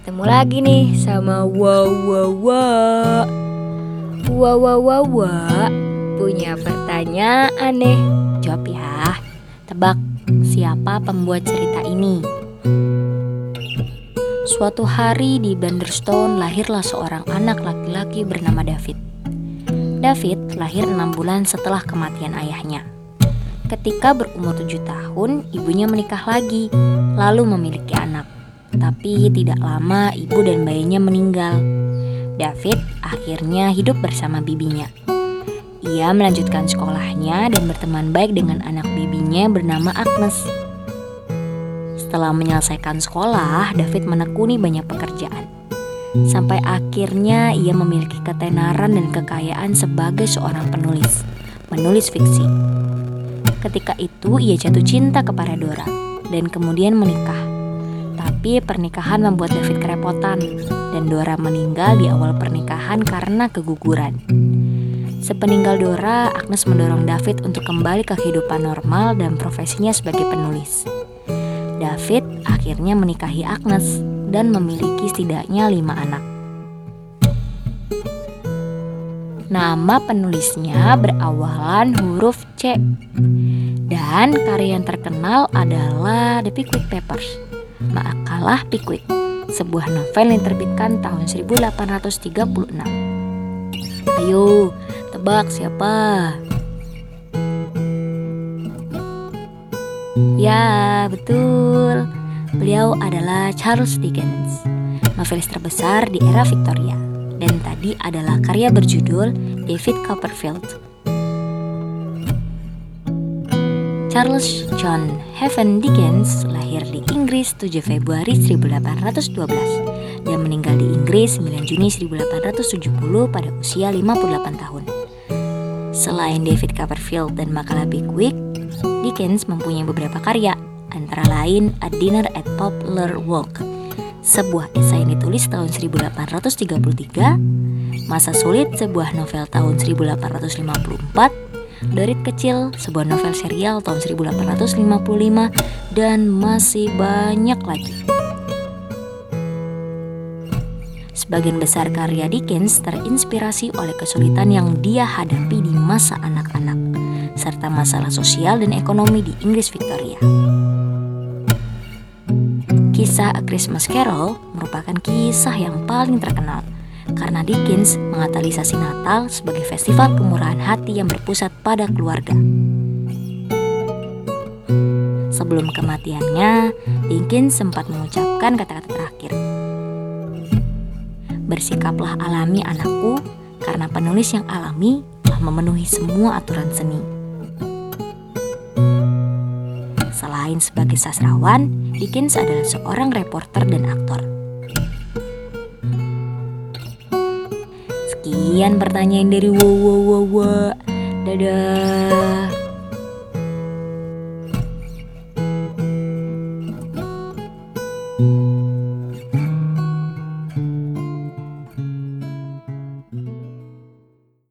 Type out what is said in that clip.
Ketemu lagi nih sama wow wow Punya pertanyaan nih. Jawab ya. Tebak siapa pembuat cerita ini? Suatu hari di Blunderstone lahirlah seorang anak laki-laki bernama David. David lahir enam bulan setelah kematian ayahnya. Ketika berumur tujuh tahun, ibunya menikah lagi, lalu memiliki. Tapi tidak lama ibu dan bayinya meninggal. David akhirnya hidup bersama bibinya. Ia melanjutkan sekolahnya dan berteman baik dengan anak bibinya bernama Agnes. Setelah menyelesaikan sekolah, David menekuni banyak pekerjaan. Sampai akhirnya ia memiliki ketenaran dan kekayaan sebagai seorang penulis, menulis fiksi. Ketika itu ia jatuh cinta kepada Dora dan kemudian menikah. Tapi pernikahan membuat David kerepotan dan Dora meninggal di awal pernikahan karena keguguran. Sepeninggal Dora, Agnes mendorong David untuk kembali ke kehidupan normal dan profesinya sebagai penulis. David akhirnya menikahi Agnes dan memiliki setidaknya lima anak. Nama penulisnya berawalan huruf C. Dan karya yang terkenal adalah The Pickwick Papers. Maakalah Pickwick, sebuah novel yang terbitkan tahun 1836. Ayo, tebak siapa? Ya, betul. Beliau adalah Charles Dickens, novelis terbesar di era Victoria dan tadi adalah karya berjudul David Copperfield. Charles John Heaven Dickens lahir di Inggris 7 Februari 1812 dan meninggal di Inggris 9 Juni 1870 pada usia 58 tahun. Selain David Copperfield dan makalah Pickwick, Dickens mempunyai beberapa karya, antara lain A Dinner at Poplar Walk sebuah esai yang ditulis tahun 1833, Masa Sulit, sebuah novel tahun 1854, Dorit Kecil, sebuah novel serial tahun 1855, dan masih banyak lagi. Sebagian besar karya Dickens terinspirasi oleh kesulitan yang dia hadapi di masa anak-anak, serta masalah sosial dan ekonomi di Inggris Victoria. Kisah A Christmas Carol merupakan kisah yang paling terkenal karena Dickens mengatalisasi Natal sebagai festival kemurahan hati yang berpusat pada keluarga. Sebelum kematiannya, Dickens sempat mengucapkan kata-kata terakhir. Bersikaplah alami anakku, karena penulis yang alami telah memenuhi semua aturan seni. Selain sebagai sastrawan, Dickens adalah seorang reporter dan aktor. Sekian pertanyaan dari Wow Wow Wow. Dadah.